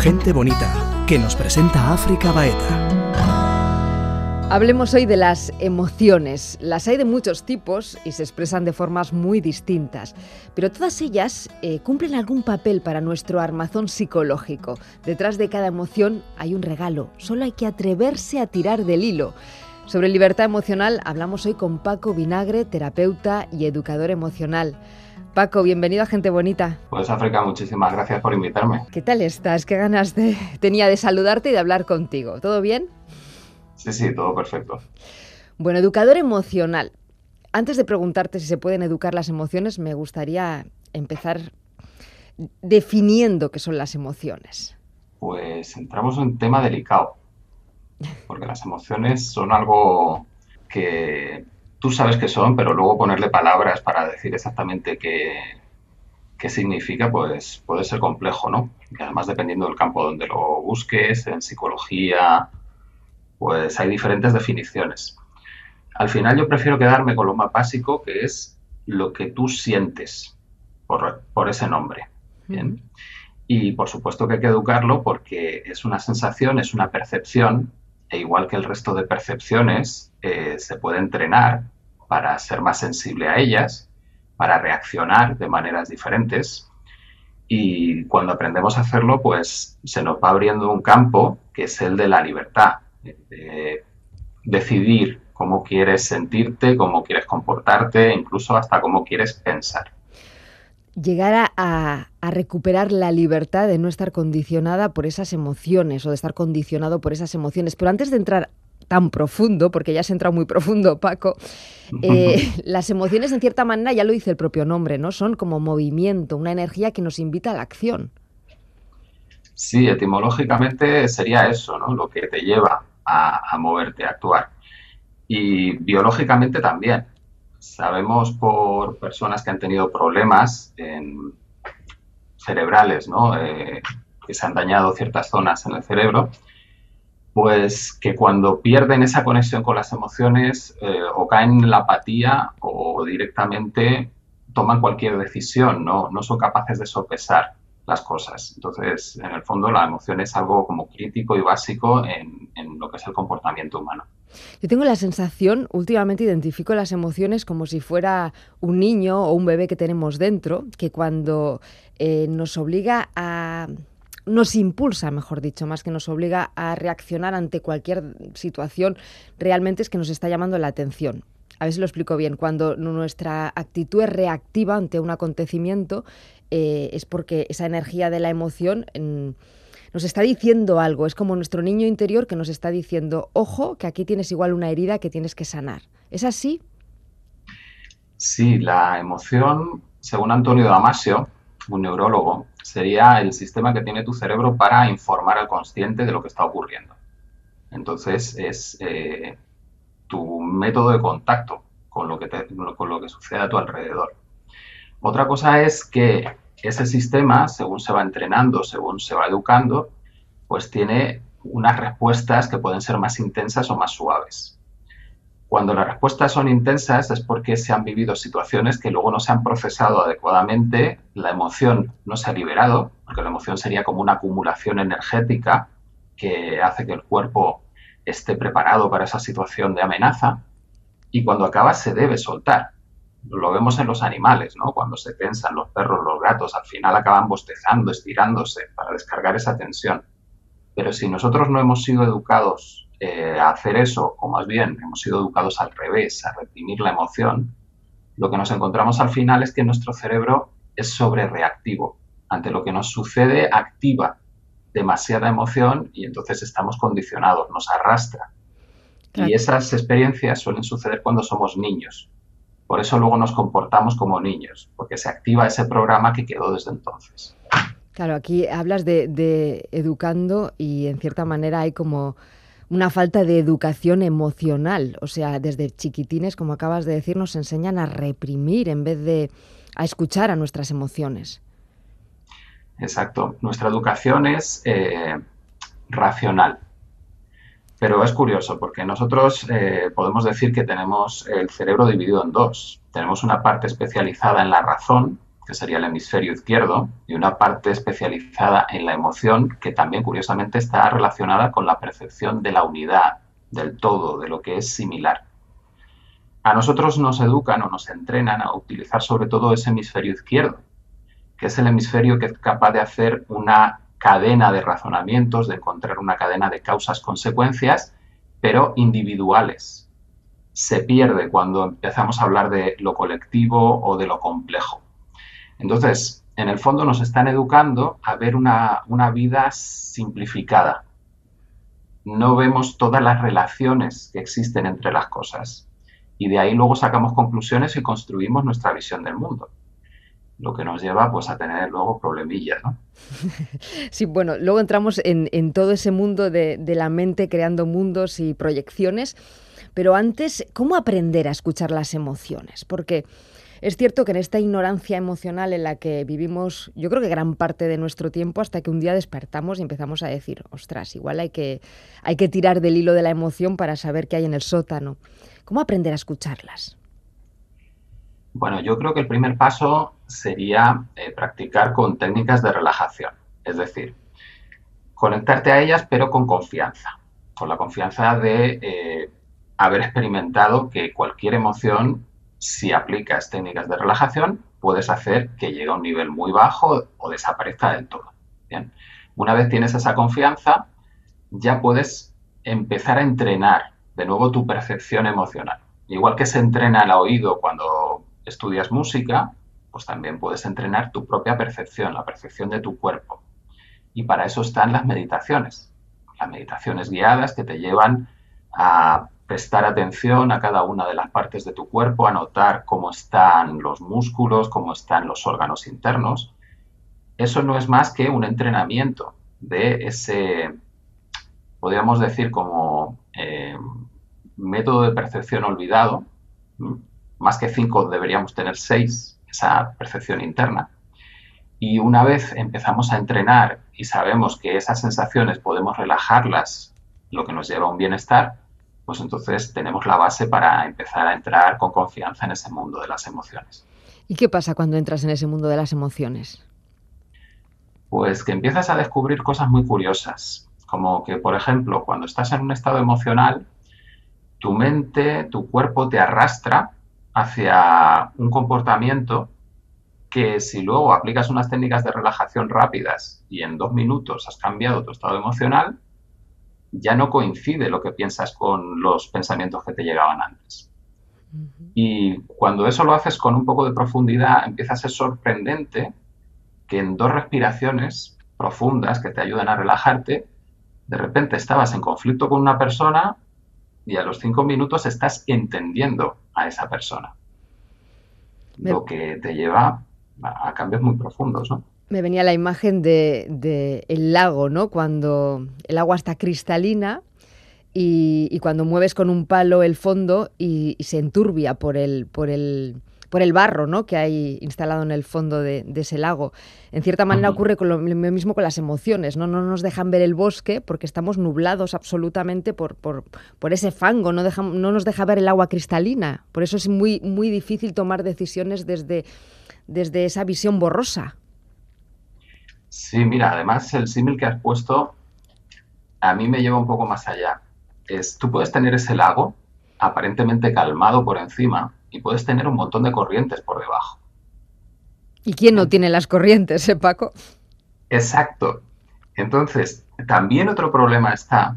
Gente bonita, que nos presenta África Baeta. Hablemos hoy de las emociones. Las hay de muchos tipos y se expresan de formas muy distintas, pero todas ellas eh, cumplen algún papel para nuestro armazón psicológico. Detrás de cada emoción hay un regalo, solo hay que atreverse a tirar del hilo. Sobre libertad emocional hablamos hoy con Paco Vinagre, terapeuta y educador emocional. Paco, bienvenido a Gente Bonita. Pues África, muchísimas gracias por invitarme. ¿Qué tal estás? ¿Qué ganas de... tenía de saludarte y de hablar contigo? ¿Todo bien? Sí, sí, todo perfecto. Bueno, educador emocional. Antes de preguntarte si se pueden educar las emociones, me gustaría empezar definiendo qué son las emociones. Pues entramos en un tema delicado, porque las emociones son algo que tú sabes qué son, pero luego ponerle palabras para decir exactamente qué, qué significa, pues puede ser complejo, ¿no? Y además dependiendo del campo donde lo busques, en psicología, pues hay diferentes definiciones. Al final yo prefiero quedarme con lo más básico, que es lo que tú sientes por, ese nombre. Y por supuesto que hay que educarlo porque es una sensación, es una percepción, e igual que el resto de percepciones, eh, se puede entrenar para ser más sensible a ellas, para reaccionar de maneras diferentes. Y cuando aprendemos a hacerlo, pues se nos va abriendo un campo que es el de la libertad, de decidir cómo quieres sentirte, cómo quieres comportarte, incluso hasta cómo quieres pensar. Llegar a, recuperar la libertad de no estar condicionada por esas emociones o de estar condicionado por esas emociones. Pero antes de entrar tan profundo, porque ya has entrado muy profundo, Paco, eh, las emociones en cierta manera, ya lo dice el propio nombre, ¿no? Son como movimiento, una energía que nos invita a la acción. Sí, etimológicamente sería eso, ¿no? Lo que te lleva a, moverte, a actuar. Y biológicamente también. Sabemos por personas que han tenido problemas cerebrales, ¿no? Eh, que se han dañado ciertas zonas en el cerebro, pues que cuando pierden esa conexión con las emociones eh, o caen en la apatía o directamente toman cualquier decisión, ¿no? no son capaces de sopesar las cosas. Entonces, en el fondo, la emoción es algo como crítico y básico en, lo que es el comportamiento humano. Yo tengo la sensación, últimamente identifico las emociones como si fuera un niño o un bebé que tenemos dentro, que cuando eh, nos obliga a nos impulsa, mejor dicho, más que nos obliga a reaccionar ante cualquier situación, realmente es que nos está llamando la atención. A ver si lo explico bien. Cuando nuestra actitud es reactiva ante un acontecimiento, eh, es porque esa energía de la emoción nos está diciendo algo. Es como nuestro niño interior que nos está diciendo, ojo, que aquí tienes igual una herida que tienes que sanar. ¿Es así? Sí, la emoción, según Antonio Damasio, un neurólogo, sería el sistema que tiene tu cerebro para informar al consciente de lo que está ocurriendo. Entonces es eh, tu método de contacto con lo, que con lo que sucede a tu alrededor. Otra cosa es que ese sistema, según se va entrenando, según se va educando, pues tiene unas respuestas que pueden ser más intensas o más suaves. Cuando las respuestas son intensas es porque se han vivido situaciones que luego no se han procesado adecuadamente, la emoción no se ha liberado, porque la emoción sería como una acumulación energética que hace que el cuerpo esté preparado para esa situación de amenaza, y cuando acaba se debe soltar lo vemos en los animales, ¿no? Cuando se tensan los perros, los gatos, al final acaban bostezando, estirándose para descargar esa tensión. Pero si nosotros no hemos sido educados eh, a hacer eso, o más bien hemos sido educados al revés, a reprimir la emoción, lo que nos encontramos al final es que nuestro cerebro es sobrereactivo. Ante lo que nos sucede, activa demasiada emoción y entonces estamos condicionados, nos arrastra. Y esas experiencias suelen suceder cuando somos niños, por eso luego nos comportamos como niños, porque se activa ese programa que quedó desde entonces. Claro, aquí hablas de, educando y en cierta manera hay como una falta de educación emocional. O sea, desde chiquitines, como acabas de decir, nos enseñan a reprimir en vez de a escuchar a nuestras emociones. Exacto. Nuestra educación es eh, racional. Pero es curioso porque nosotros eh, podemos decir que tenemos el cerebro dividido en dos. Tenemos una parte especializada en la razón, que sería el hemisferio izquierdo, y una parte especializada en la emoción, que también curiosamente está relacionada con la percepción de la unidad, del todo, de lo que es similar. A nosotros nos educan o nos entrenan a utilizar sobre todo ese hemisferio izquierdo, que es el hemisferio que es capaz de hacer una cadena de razonamientos, de encontrar una cadena de causas-consecuencias, pero individuales. Se pierde cuando empezamos a hablar de lo colectivo o de lo complejo. Entonces, en el fondo nos están educando a ver una, una vida simplificada. No vemos todas las relaciones que existen entre las cosas y de ahí luego sacamos conclusiones y construimos nuestra visión del mundo. Lo que nos lleva pues a tener luego problemillas, ¿no? Sí, bueno, luego entramos en, todo ese mundo de, de la mente creando mundos y proyecciones, pero antes, ¿cómo aprender a escuchar las emociones? Porque es cierto que en esta ignorancia emocional en la que vivimos, yo creo que gran parte de nuestro tiempo, hasta que un día despertamos y empezamos a decir, ostras, igual hay que, hay que tirar del hilo de la emoción para saber qué hay en el sótano. ¿Cómo aprender a escucharlas? Bueno, yo creo que el primer paso sería eh, practicar con técnicas de relajación, es decir, conectarte a ellas pero con confianza, con la confianza de eh, haber experimentado que cualquier emoción, si aplicas técnicas de relajación, puedes hacer que llegue a un nivel muy bajo o desaparezca del todo. Bien. Una vez tienes esa confianza, ya puedes empezar a entrenar de nuevo tu percepción emocional. Igual que se entrena el oído cuando estudias música, pues también puedes entrenar tu propia percepción, la percepción de tu cuerpo. Y para eso están las meditaciones. Las meditaciones guiadas que te llevan a prestar atención a cada una de las partes de tu cuerpo, a notar cómo están los músculos, cómo están los órganos internos. Eso no es más que un entrenamiento de ese, podríamos decir, como eh, método de percepción olvidado, más que cinco deberíamos tener seis, esa percepción interna. Y una vez empezamos a entrenar y sabemos que esas sensaciones podemos relajarlas, lo que nos lleva a un bienestar, pues entonces tenemos la base para empezar a entrar con confianza en ese mundo de las emociones. ¿Y qué pasa cuando entras en ese mundo de las emociones? Pues que empiezas a descubrir cosas muy curiosas, como que, por ejemplo, cuando estás en un estado emocional, tu mente, tu cuerpo te arrastra hacia un comportamiento que si luego aplicas unas técnicas de relajación rápidas y en dos minutos has cambiado tu estado emocional, ya no coincide lo que piensas con los pensamientos que te llegaban antes. Y cuando eso lo haces con un poco de profundidad, empieza a ser sorprendente que en dos respiraciones profundas que te ayudan a relajarte, de repente estabas en conflicto con una persona y a los cinco minutos estás entendiendo a esa persona. Lo que te lleva a cambios muy profundos, ¿no? Me venía la imagen de, el lago, ¿no? Cuando el agua está cristalina y, cuando mueves con un palo el fondo y, y se enturbia por el, por el, por el barro ¿no? que hay instalado en el fondo de, ese lago. En cierta manera ocurre con lo, mismo con las emociones, ¿no? no nos dejan ver el bosque porque estamos nublados absolutamente por, por, ese fango, no, no nos deja ver el agua cristalina. Por eso es muy, muy difícil tomar decisiones desde, desde esa visión borrosa. Sí, mira, además el símil que has puesto a mí me lleva un poco más allá. Es, tú puedes tener ese lago aparentemente calmado por encima, y puedes tener un montón de corrientes por debajo. ¿Y quién no tiene las corrientes, eh, Paco? Exacto. Entonces, también otro problema está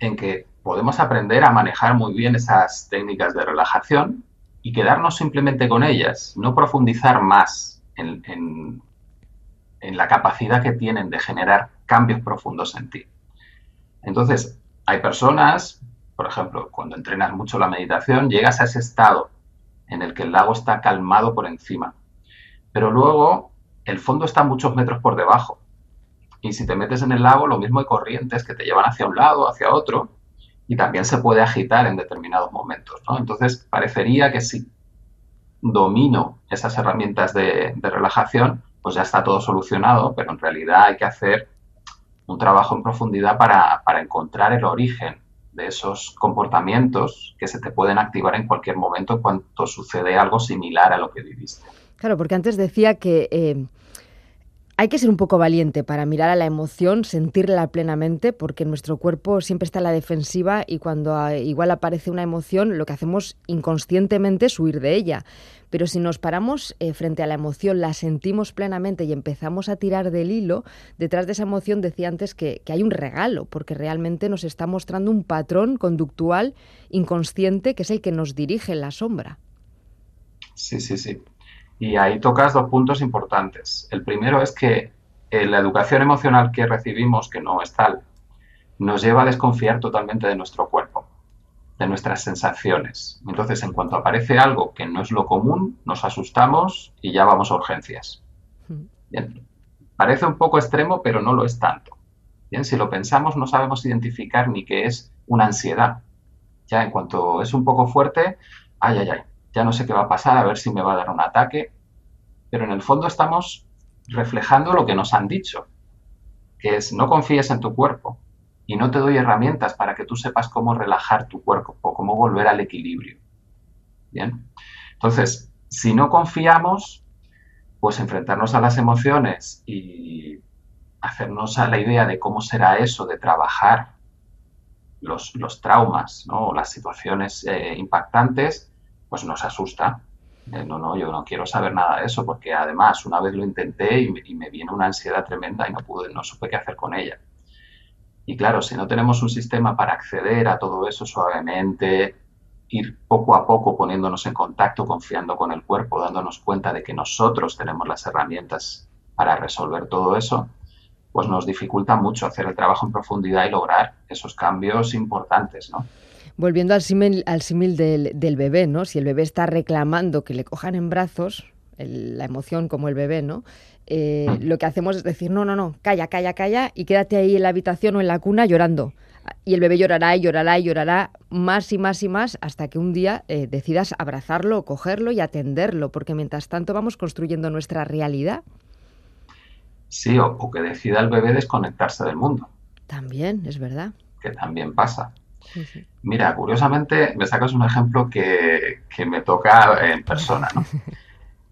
en que podemos aprender a manejar muy bien esas técnicas de relajación y quedarnos simplemente con ellas, no profundizar más en, en la capacidad que tienen de generar cambios profundos en ti. Entonces, hay personas por ejemplo, cuando entrenas mucho la meditación, llegas a ese estado en el que el lago está calmado por encima. Pero luego el fondo está muchos metros por debajo. Y si te metes en el lago, lo mismo hay corrientes que te llevan hacia un lado, hacia otro, y también se puede agitar en determinados momentos. Entonces, parecería que si domino esas herramientas de, relajación, pues ya está todo solucionado, pero en realidad hay que hacer un trabajo en profundidad para encontrar el origen de esos comportamientos que se te pueden activar en cualquier momento cuando sucede algo similar a lo que viviste. Claro, porque antes decía que eh, hay que ser un poco valiente para mirar a la emoción, sentirla plenamente, porque nuestro cuerpo siempre está en la defensiva y cuando ah, igual aparece una emoción, lo que hacemos inconscientemente es huir de ella. Pero si nos paramos eh, frente a la emoción, la sentimos plenamente y empezamos a tirar del hilo, detrás de esa emoción decía antes que, hay un regalo, porque realmente nos está mostrando un patrón conductual inconsciente que es el que nos dirige en la sombra. Sí, sí, sí. Y ahí tocas dos puntos importantes. El primero es que eh, la educación emocional que recibimos, que no es tal, nos lleva a desconfiar totalmente de nuestro cuerpo, de nuestras sensaciones. Entonces, en cuanto aparece algo que no es lo común, nos asustamos y ya vamos a urgencias. Hmm. Bien. Parece un poco extremo, pero no lo es tanto. Bien, si lo pensamos, no sabemos identificar ni qué es una ansiedad. Ya en cuanto es un poco fuerte, ay, ay, ay, ya no sé qué va a pasar, a ver si me va a dar un ataque, pero en el fondo estamos reflejando lo que nos han dicho, que es no confíes en tu cuerpo y no te doy herramientas para que tú sepas cómo relajar tu cuerpo o cómo volver al equilibrio. Bien. Entonces, si no confiamos, pues enfrentarnos a las emociones y hacernos a la idea de cómo será eso de trabajar los, traumas o las situaciones eh, impactantes, pues nos asusta. Eh, no, no, yo no quiero saber nada de eso porque además una vez lo intenté y me, viene una ansiedad tremenda y no pude, no supe qué hacer con ella. Y claro, si no tenemos un sistema para acceder a todo eso suavemente, ir poco a poco poniéndonos en contacto, confiando con el cuerpo, dándonos cuenta de que nosotros tenemos las herramientas para resolver todo eso, pues nos dificulta mucho hacer el trabajo en profundidad y lograr esos cambios importantes, ¿no? Volviendo al símil, al del, del, bebé, ¿no? Si el bebé está reclamando que le cojan en brazos, la emoción como el bebé, ¿no? Eh, lo que hacemos es decir, no, no, no, calla, calla, calla y quédate ahí en la habitación o en la cuna llorando. Y el bebé llorará y llorará y llorará más y más y más hasta que un día eh, decidas abrazarlo, cogerlo y atenderlo, porque mientras tanto vamos construyendo nuestra realidad. Sí, o, o que decida el bebé desconectarse del mundo. También, es verdad. Que también pasa. Mira, curiosamente me sacas un ejemplo que, me toca en persona, ¿no?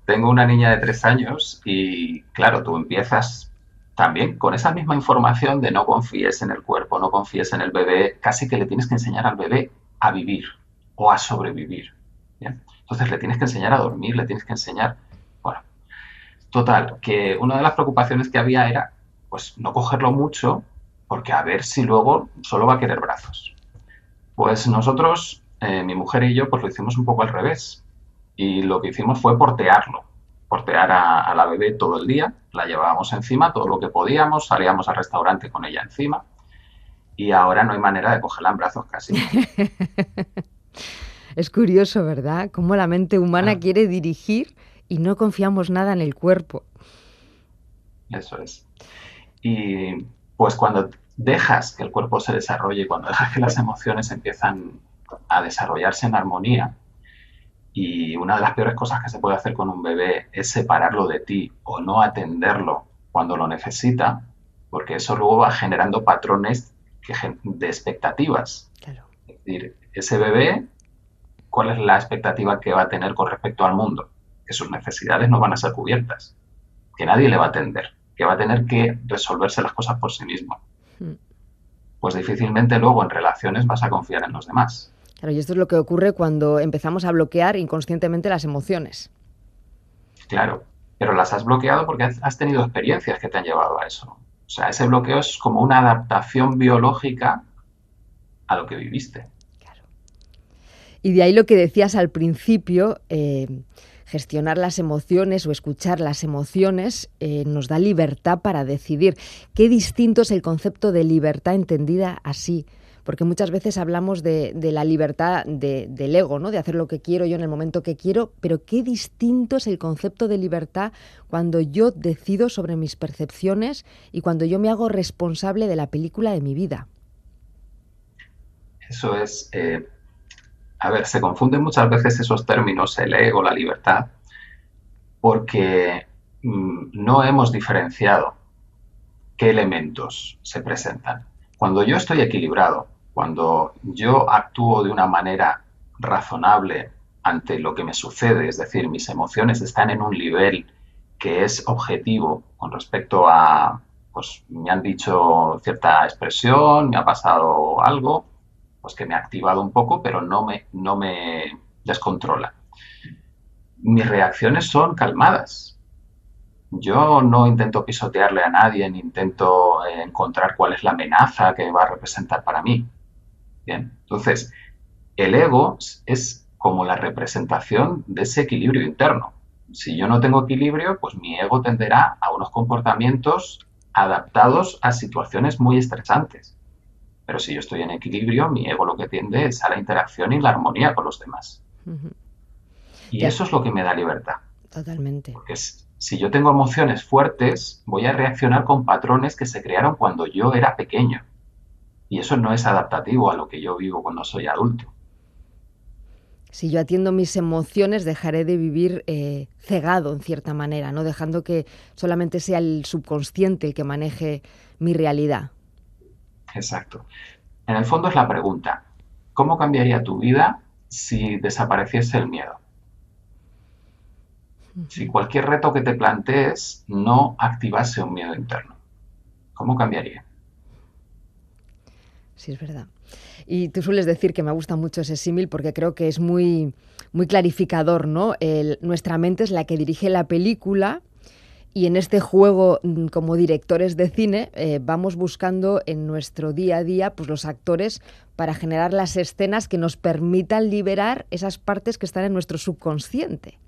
Tengo una niña de tres años y, claro, tú empiezas también con esa misma información de no confíes en el cuerpo, no confíes en el bebé, casi que le tienes que enseñar al bebé a vivir o a sobrevivir. Entonces le tienes que enseñar a dormir, le tienes que enseñar... Bueno, total, que una de las preocupaciones que había era, pues, no cogerlo mucho, porque a ver si luego solo va a querer brazos. Pues nosotros, eh, mi mujer y yo, pues lo hicimos un poco al revés. Y lo que hicimos fue portearlo. Portear a, la bebé todo el día, la llevábamos encima todo lo que podíamos, salíamos al restaurante con ella encima. Y ahora no hay manera de cogerla en brazos casi. es curioso, ¿verdad? Cómo la mente humana ah. quiere dirigir y no confiamos nada en el cuerpo. Eso es. Y pues cuando dejas que el cuerpo se desarrolle, cuando dejas que las emociones empiezan a desarrollarse en armonía, y una de las peores cosas que se puede hacer con un bebé es separarlo de ti o no atenderlo cuando lo necesita, porque eso luego va generando patrones de expectativas. Es decir, ese bebé, ¿cuál es la expectativa que va a tener con respecto al mundo? Que sus necesidades no van a ser cubiertas, que nadie le va a atender, que va a tener que resolverse las cosas por sí mismo pues difícilmente luego en relaciones vas a confiar en los demás. Claro, y esto es lo que ocurre cuando empezamos a bloquear inconscientemente las emociones. Claro, pero las has bloqueado porque has tenido experiencias que te han llevado a eso. O sea, ese bloqueo es como una adaptación biológica a lo que viviste. Claro. Y de ahí lo que decías al principio, eh, gestionar las emociones o escuchar las emociones eh, nos da libertad para decidir. Qué distinto es el concepto de libertad entendida así porque muchas veces hablamos de, la libertad del ego, ¿no? de hacer lo que quiero yo en el momento que quiero, pero qué distinto es el concepto de libertad cuando yo decido sobre mis percepciones y cuando yo me hago responsable de la película de mi vida. Eso es, eh, a ver, se confunden muchas veces esos términos, el ego, la libertad, porque mm, no hemos diferenciado qué elementos se presentan. Cuando yo estoy equilibrado, Cuando yo actúo de una manera razonable ante lo que me sucede, es decir, mis emociones están en un nivel que es objetivo con respecto a, pues me han dicho cierta expresión, me ha pasado algo, pues que me ha activado un poco, pero no me, no me descontrola. Mis reacciones son calmadas. Yo no intento pisotearle a nadie, ni intento encontrar cuál es la amenaza que va a representar para mí. Bien, entonces, el ego es como la representación de ese equilibrio interno. Si yo no tengo equilibrio, pues mi ego tenderá a unos comportamientos adaptados a situaciones muy estresantes. Pero si yo estoy en equilibrio, mi ego lo que tiende es a la interacción y la armonía con los demás. Y eso es lo que me da libertad. Totalmente. Porque si yo tengo emociones fuertes, voy a reaccionar con patrones que se crearon cuando yo era pequeño. Y eso no es adaptativo a lo que yo vivo cuando soy adulto. Si yo atiendo mis emociones, dejaré de vivir eh, cegado en cierta manera, no dejando que solamente sea el subconsciente el que maneje mi realidad. Exacto. En el fondo es la pregunta, ¿cómo cambiaría tu vida si desapareciese el miedo? Si cualquier reto que te plantees no activase un miedo interno, ¿cómo cambiaría? Sí, es verdad. Y tú sueles decir que me gusta mucho ese símil porque creo que es muy, muy clarificador, ¿no? nuestra mente es la que dirige la película y en este juego mm, como directores de cine eh, vamos buscando en nuestro día a día pues, los actores para generar las escenas que nos permitan liberar esas partes que están en nuestro subconsciente.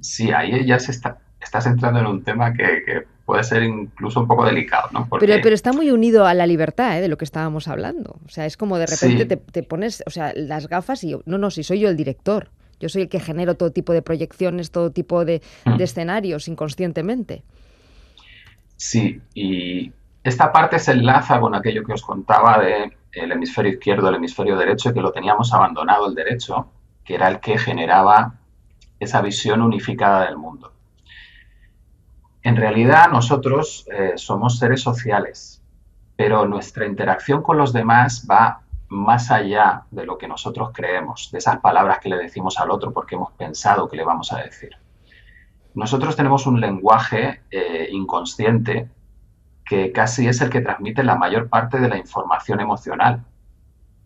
Sí, ahí ya se está, estás entrando en un tema que puede ser incluso un poco delicado, ¿no? Pero, pero está muy unido a la libertad, ¿eh? de lo que estábamos hablando. O sea, es como de repente te, pones, o sea, las gafas y no, no, si soy yo el director. Yo soy el que genero todo tipo de proyecciones, todo tipo de, mm. escenarios inconscientemente. Sí, y esta parte se enlaza con aquello que os contaba de el hemisferio izquierdo, el hemisferio derecho, que lo teníamos abandonado el derecho, que era el que generaba esa visión unificada del mundo. En realidad nosotros eh, somos seres sociales, pero nuestra interacción con los demás va más allá de lo que nosotros creemos, de esas palabras que le decimos al otro porque hemos pensado que le vamos a decir. Nosotros tenemos un lenguaje eh, inconsciente que casi es el que transmite la mayor parte de la información emocional.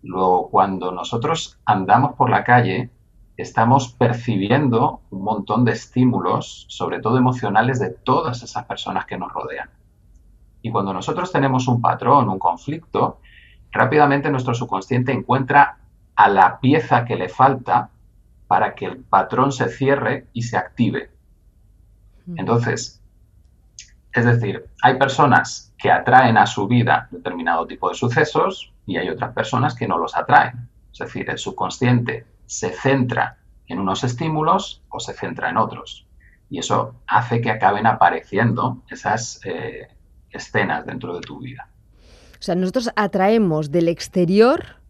Luego, cuando nosotros andamos por la calle, estamos percibiendo un montón de estímulos, sobre todo emocionales, de todas esas personas que nos rodean. Y cuando nosotros tenemos un patrón, un conflicto, rápidamente nuestro subconsciente encuentra a la pieza que le falta para que el patrón se cierre y se active. Entonces, es decir, hay personas que atraen a su vida determinado tipo de sucesos y hay otras personas que no los atraen. Es decir, el subconsciente se centra en unos estímulos o se centra en otros. Y eso hace que acaben apareciendo esas eh, escenas dentro de tu vida. O sea, nosotros atraemos del exterior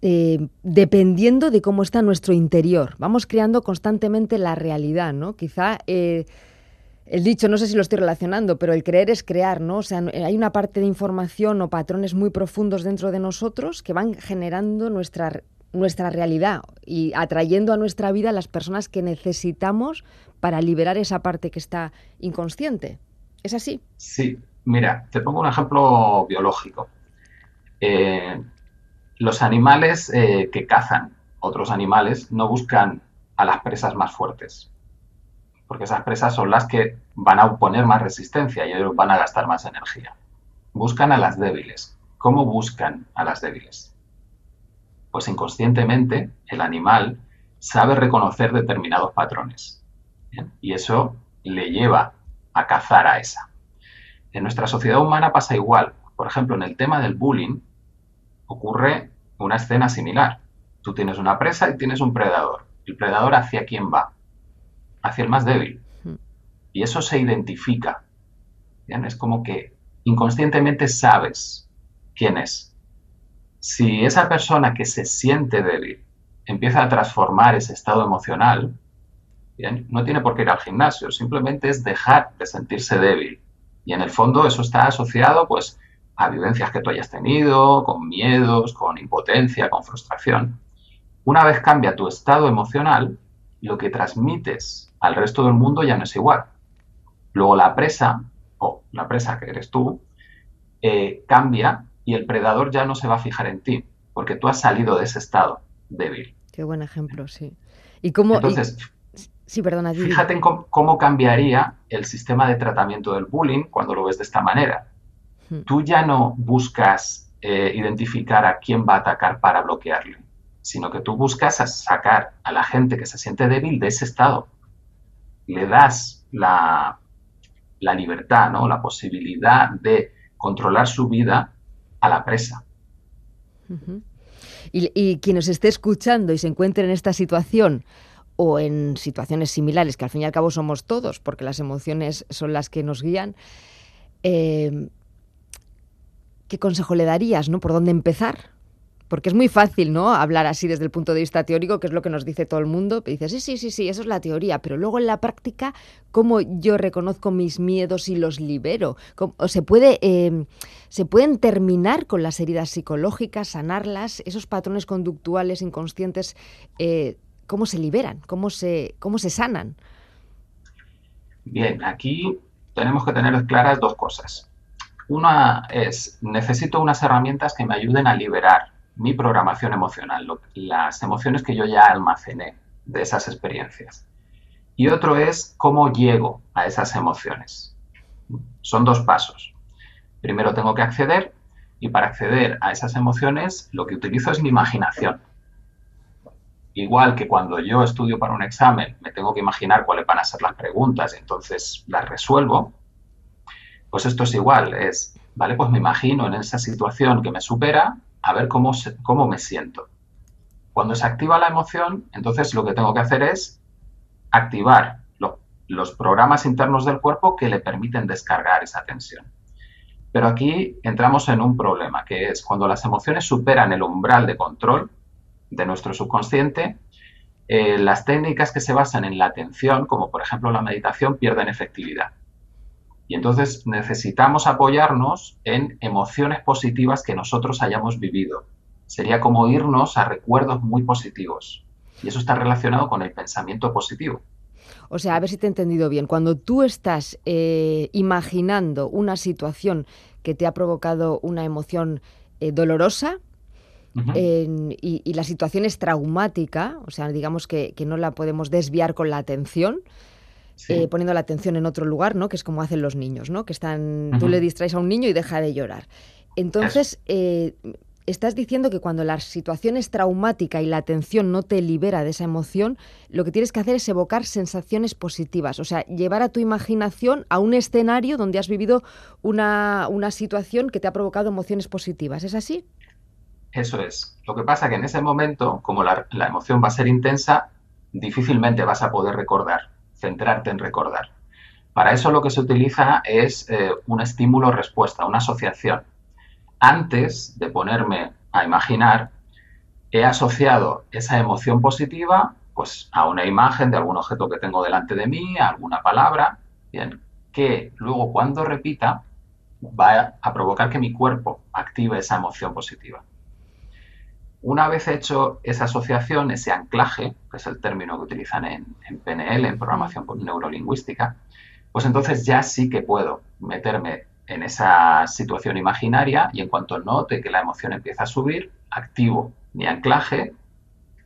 eh, dependiendo de cómo está nuestro interior. Vamos creando constantemente la realidad, ¿no? Quizá eh, el dicho, no sé si lo estoy relacionando, pero el creer es crear, ¿no? O sea, hay una parte de información o patrones muy profundos dentro de nosotros que van generando nuestra nuestra realidad y atrayendo a nuestra vida las personas que necesitamos para liberar esa parte que está inconsciente. ¿Es así? Sí, mira, te pongo un ejemplo biológico. Eh, los animales eh, que cazan otros animales no buscan a las presas más fuertes, porque esas presas son las que van a oponer más resistencia y ellos van a gastar más energía. Buscan a las débiles. ¿Cómo buscan a las débiles? Pues inconscientemente el animal sabe reconocer determinados patrones. Y eso le lleva a cazar a esa. En nuestra sociedad humana pasa igual. Por ejemplo, en el tema del bullying ocurre una escena similar. Tú tienes una presa y tienes un predador. ¿El predador hacia quién va? Hacia el más débil. Y eso se identifica. Es como que inconscientemente sabes quién es si esa persona que se siente débil empieza a transformar ese estado emocional, no tiene por qué ir al gimnasio, simplemente es dejar de sentirse débil. Y en el fondo eso está asociado pues a vivencias que tú hayas tenido, con miedos, con impotencia, con frustración. Una vez cambia tu estado emocional, lo que transmites al resto del mundo ya no es igual. Luego la presa, o la presa que eres tú, eh, cambia y el predador ya no se va a fijar en ti, porque tú has salido de ese estado débil. Qué buen ejemplo, sí. ¿Y cómo, Entonces, sí, perdona, fíjate en cómo, cambiaría el sistema de tratamiento del bullying cuando lo ves de esta manera. Hmm. Tú ya no buscas eh, identificar a quién va a atacar para bloquearle, sino que tú buscas sacar a la gente que se siente débil de ese estado. Le das la, la libertad, ¿no? la posibilidad de controlar su vida a la presa. Y, quien nos esté escuchando y se encuentre en esta situación o en situaciones similares, que al fin y al cabo somos todos, porque las emociones son las que nos guían, eh, ¿qué consejo le darías? ¿no? ¿Por dónde empezar? Porque es muy fácil, ¿no? Hablar así desde el punto de vista teórico, que es lo que nos dice todo el mundo. Dices, sí, sí, sí, sí, eso es la teoría. Pero luego en la práctica, ¿cómo yo reconozco mis miedos y los libero? ¿O se, puede, em, ¿Se pueden terminar con las heridas psicológicas, sanarlas? ¿Esos patrones conductuales inconscientes, eh, cómo se liberan? ¿Cómo se, ¿Cómo se sanan? Bien, aquí tenemos que tener claras dos cosas. Una es, necesito unas herramientas que me ayuden a liberar mi programación emocional, las emociones que yo ya almacené de esas experiencias. Y otro es cómo llego a esas emociones. Son dos pasos. Primero tengo que acceder y para acceder a esas emociones lo que utilizo es mi imaginación. Igual que cuando yo estudio para un examen me tengo que imaginar cuáles van a ser las preguntas y entonces las resuelvo, pues esto es igual, es, vale, pues me imagino en esa situación que me supera a ver cómo, cómo me siento. Cuando se activa la emoción, entonces lo que tengo que hacer es activar los programas internos del cuerpo que le permiten descargar esa tensión. Pero aquí entramos en un problema, que es cuando las emociones superan el umbral de control de nuestro subconsciente, eh, las técnicas que se basan en la atención, como por ejemplo la meditación, pierden efectividad. Y entonces necesitamos apoyarnos en emociones positivas que nosotros hayamos vivido. Sería como irnos a recuerdos muy positivos. Y eso está relacionado con el pensamiento positivo. O sea, a ver si te he entendido bien. Cuando tú estás eh, imaginando una situación que te ha provocado una emoción eh, dolorosa, y, la situación es traumática, o sea, digamos que, que, no la podemos desviar con la atención, eh, poniendo la atención en otro lugar, ¿no? Que es como hacen los niños, ¿no? Que están, tú le distraes a un niño y deja de llorar. Entonces, eh, estás diciendo que cuando la situación es traumática y la atención no te libera de esa emoción, lo que tienes que hacer es evocar sensaciones positivas, o sea, llevar a tu imaginación a un escenario donde has vivido una, una situación que te ha provocado emociones positivas. ¿Es así? Eso es. Lo que pasa es que en ese momento, como la, la emoción va a ser intensa, difícilmente vas a poder recordar centrarte en recordar. Para eso lo que se utiliza es eh, un estímulo-respuesta, una asociación. Antes de ponerme a imaginar, he asociado esa emoción positiva pues, a una imagen de algún objeto que tengo delante de mí, a alguna palabra, bien, que luego cuando repita va a provocar que mi cuerpo active esa emoción positiva. Una vez hecho esa asociación, ese anclaje, que es el término que utilizan en, PNL, en programación neurolingüística, pues entonces ya sí que puedo meterme en esa situación imaginaria y en cuanto note que la emoción empieza a subir, activo mi anclaje,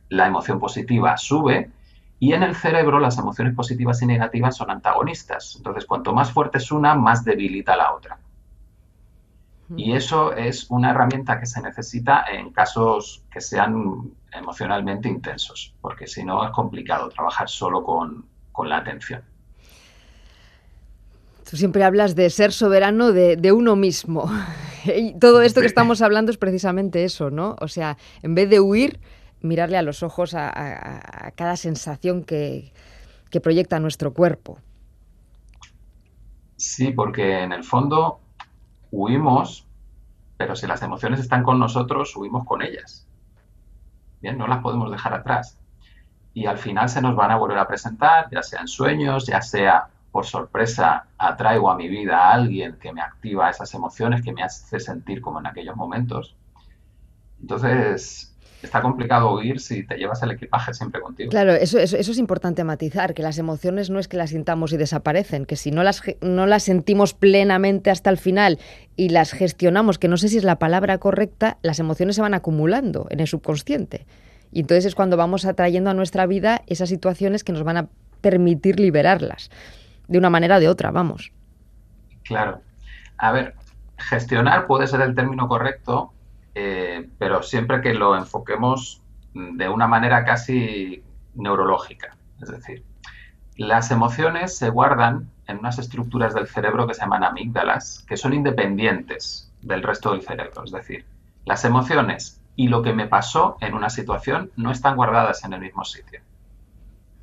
la emoción positiva sube y en el cerebro las emociones positivas y negativas son antagonistas. Entonces, cuanto más fuerte es una, más debilita la otra. Y eso es una herramienta que se necesita en casos que sean emocionalmente intensos, porque si no es complicado trabajar solo con, la atención. Tú siempre hablas de ser soberano de, uno mismo. Y todo esto que estamos hablando es precisamente eso, ¿no? O sea, en vez de huir, mirarle a los ojos a, cada sensación que, que proyecta nuestro cuerpo. Sí, porque en el fondo huimos, pero si las emociones están con nosotros, huimos con ellas. Bien, no las podemos dejar atrás. Y al final se nos van a volver a presentar, ya sea en sueños, ya sea por sorpresa atraigo a mi vida a alguien que me activa esas emociones, que me hace sentir como en aquellos momentos. Entonces, está complicado huir si te llevas el equipaje siempre contigo. Claro, eso, eso, es importante matizar, que las emociones no es que las sintamos y desaparecen, que si no las, no las sentimos plenamente hasta el final y las gestionamos, que no sé si es la palabra correcta, las emociones se van acumulando en el subconsciente. Y entonces es cuando vamos atrayendo a nuestra vida esas situaciones que nos van a permitir liberarlas, de una manera o de otra, vamos. Claro. A ver, gestionar puede ser el término correcto, eh, pero siempre que lo enfoquemos de una manera casi neurológica. Es decir, las emociones se guardan en unas estructuras del cerebro que se llaman amígdalas, que son independientes del resto del cerebro. Es decir, las emociones y lo que me pasó en una situación no están guardadas en el mismo sitio.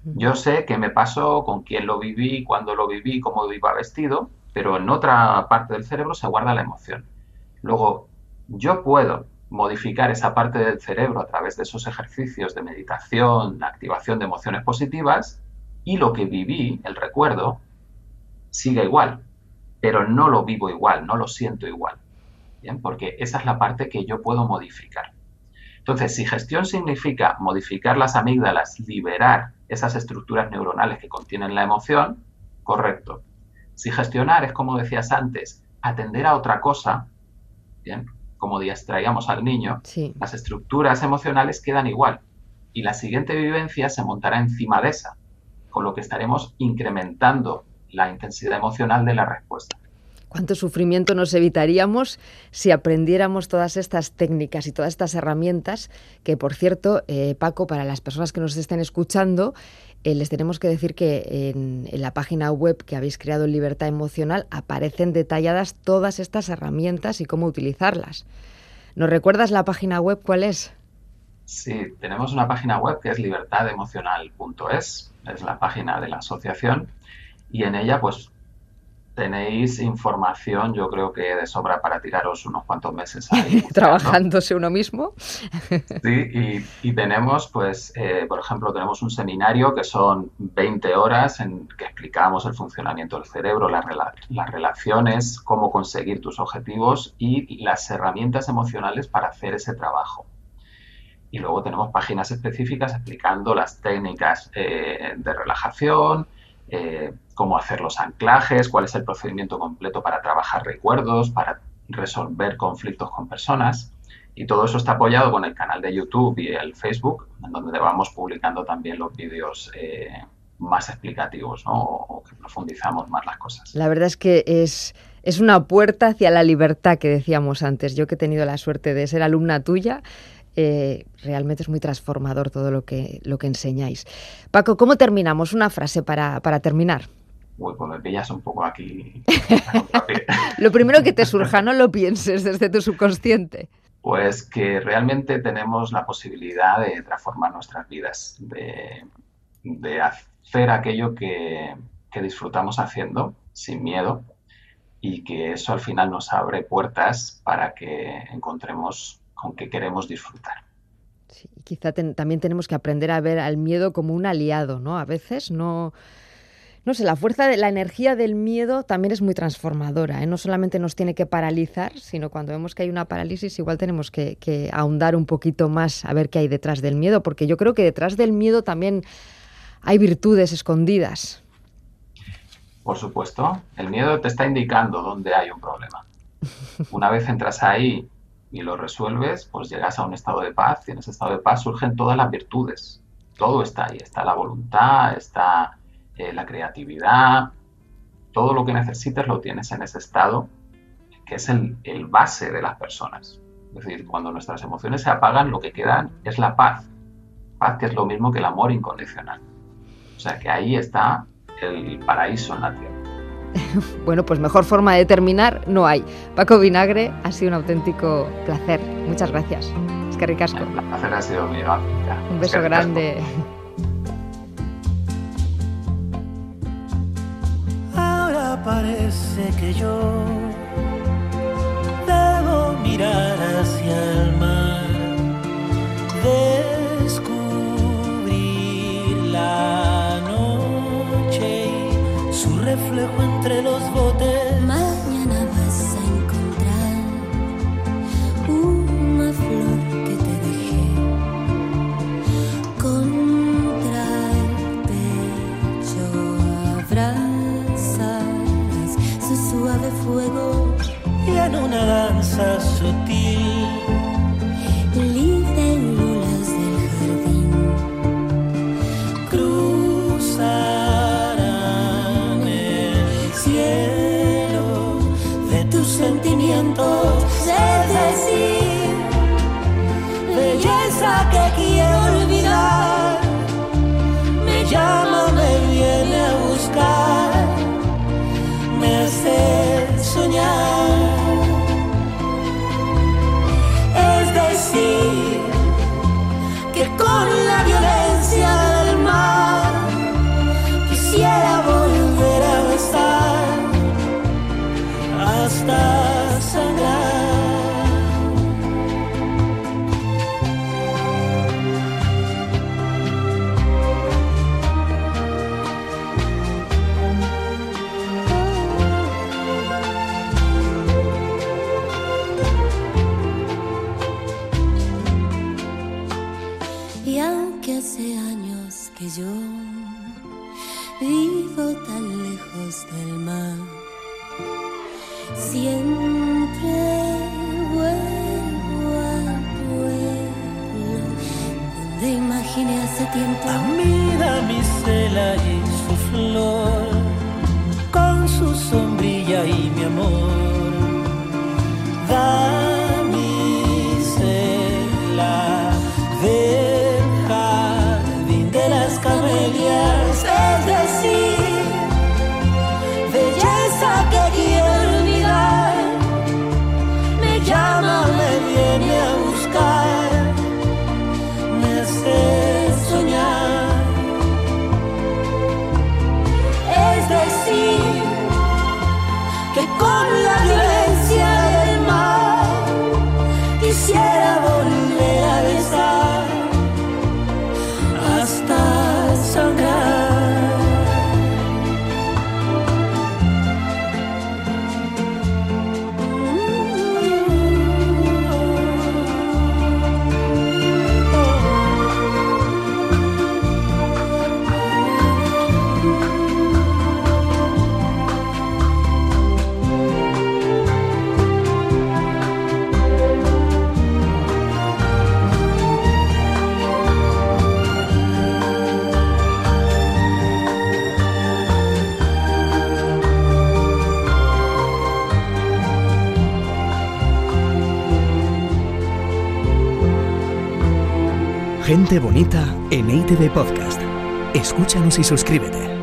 Yo sé qué me pasó, con quién lo viví, cuándo lo viví, cómo iba vestido, pero en otra parte del cerebro se guarda la emoción. Luego, yo puedo modificar esa parte del cerebro a través de esos ejercicios de meditación, activación de emociones positivas, y lo que viví, el recuerdo, sigue igual, pero no lo vivo igual, no lo siento igual. ¿Bien? Porque esa es la parte que yo puedo modificar. Entonces, si gestión significa modificar las amígdalas, liberar esas estructuras neuronales que contienen la emoción, correcto. Si gestionar es, como decías antes, atender a otra cosa, bien, como distraíamos al niño, las estructuras emocionales quedan igual y la siguiente vivencia se montará encima de esa, con lo que estaremos incrementando la intensidad emocional de la respuesta. ¿Cuánto sufrimiento nos evitaríamos si aprendiéramos todas estas técnicas y todas estas herramientas? Que, por cierto, eh, Paco, para las personas que nos estén escuchando, eh, les tenemos que decir que en, la página web que habéis creado en Libertad Emocional aparecen detalladas todas estas herramientas y cómo utilizarlas. ¿Nos recuerdas la página web cuál es? Sí, tenemos una página web que es libertademocional.es, es la página de la asociación, y en ella pues tenéis información, yo creo que de sobra para tiraros unos cuantos meses ahí. Trabajándose uno mismo. sí, y, tenemos, pues, eh, por ejemplo, tenemos un seminario que son 20 horas en que explicamos el funcionamiento del cerebro, las, las relaciones, cómo conseguir tus objetivos y las herramientas emocionales para hacer ese trabajo. Y luego tenemos páginas específicas explicando las técnicas eh, de relajación, eh, cómo hacer los anclajes, cuál es el procedimiento completo para trabajar recuerdos, para resolver conflictos con personas. Y todo eso está apoyado con el canal de YouTube y el Facebook, en donde vamos publicando también los vídeos eh, más explicativos ¿no? o que profundizamos más las cosas. La verdad es que es, es una puerta hacia la libertad que decíamos antes. Yo que he tenido la suerte de ser alumna tuya, eh, realmente es muy transformador todo lo que, lo que enseñáis. Paco, ¿cómo terminamos? Una frase para, terminar. Uy, pues me pillas un poco aquí. lo primero que te surja, no lo pienses desde tu subconsciente. Pues que realmente tenemos la posibilidad de transformar nuestras vidas, de, hacer aquello que, que disfrutamos haciendo sin miedo y que eso al final nos abre puertas para que encontremos con que queremos disfrutar. Sí, quizá también tenemos que aprender a ver al miedo como un aliado, ¿no? A veces no... No sé, la fuerza de la energía del miedo también es muy transformadora. ¿eh? No solamente nos tiene que paralizar, sino cuando vemos que hay una parálisis, igual tenemos que, que ahondar un poquito más a ver qué hay detrás del miedo, porque yo creo que detrás del miedo también hay virtudes escondidas. Por supuesto, el miedo te está indicando dónde hay un problema. Una vez entras ahí y lo resuelves, pues llegas a un estado de paz y en ese estado de paz surgen todas las virtudes. Todo está ahí, está la voluntad, está eh, la creatividad, todo lo que necesites lo tienes en ese estado que es el, el base de las personas. Es decir, cuando nuestras emociones se apagan, lo que queda es la paz. Paz que es lo mismo que el amor incondicional. O sea que ahí está el paraíso en la tierra. bueno, pues mejor forma de terminar no hay. Paco Vinagre, ha sido un auténtico placer. Muchas gracias. Es que ricasco. El placer ha sido mío. Un beso grande. Parece que yo debo mirar hacia el mar, descubrir la noche y su reflejo entre los botes. Mañana Gente bonita en ITV Podcast. Escúchanos y suscríbete.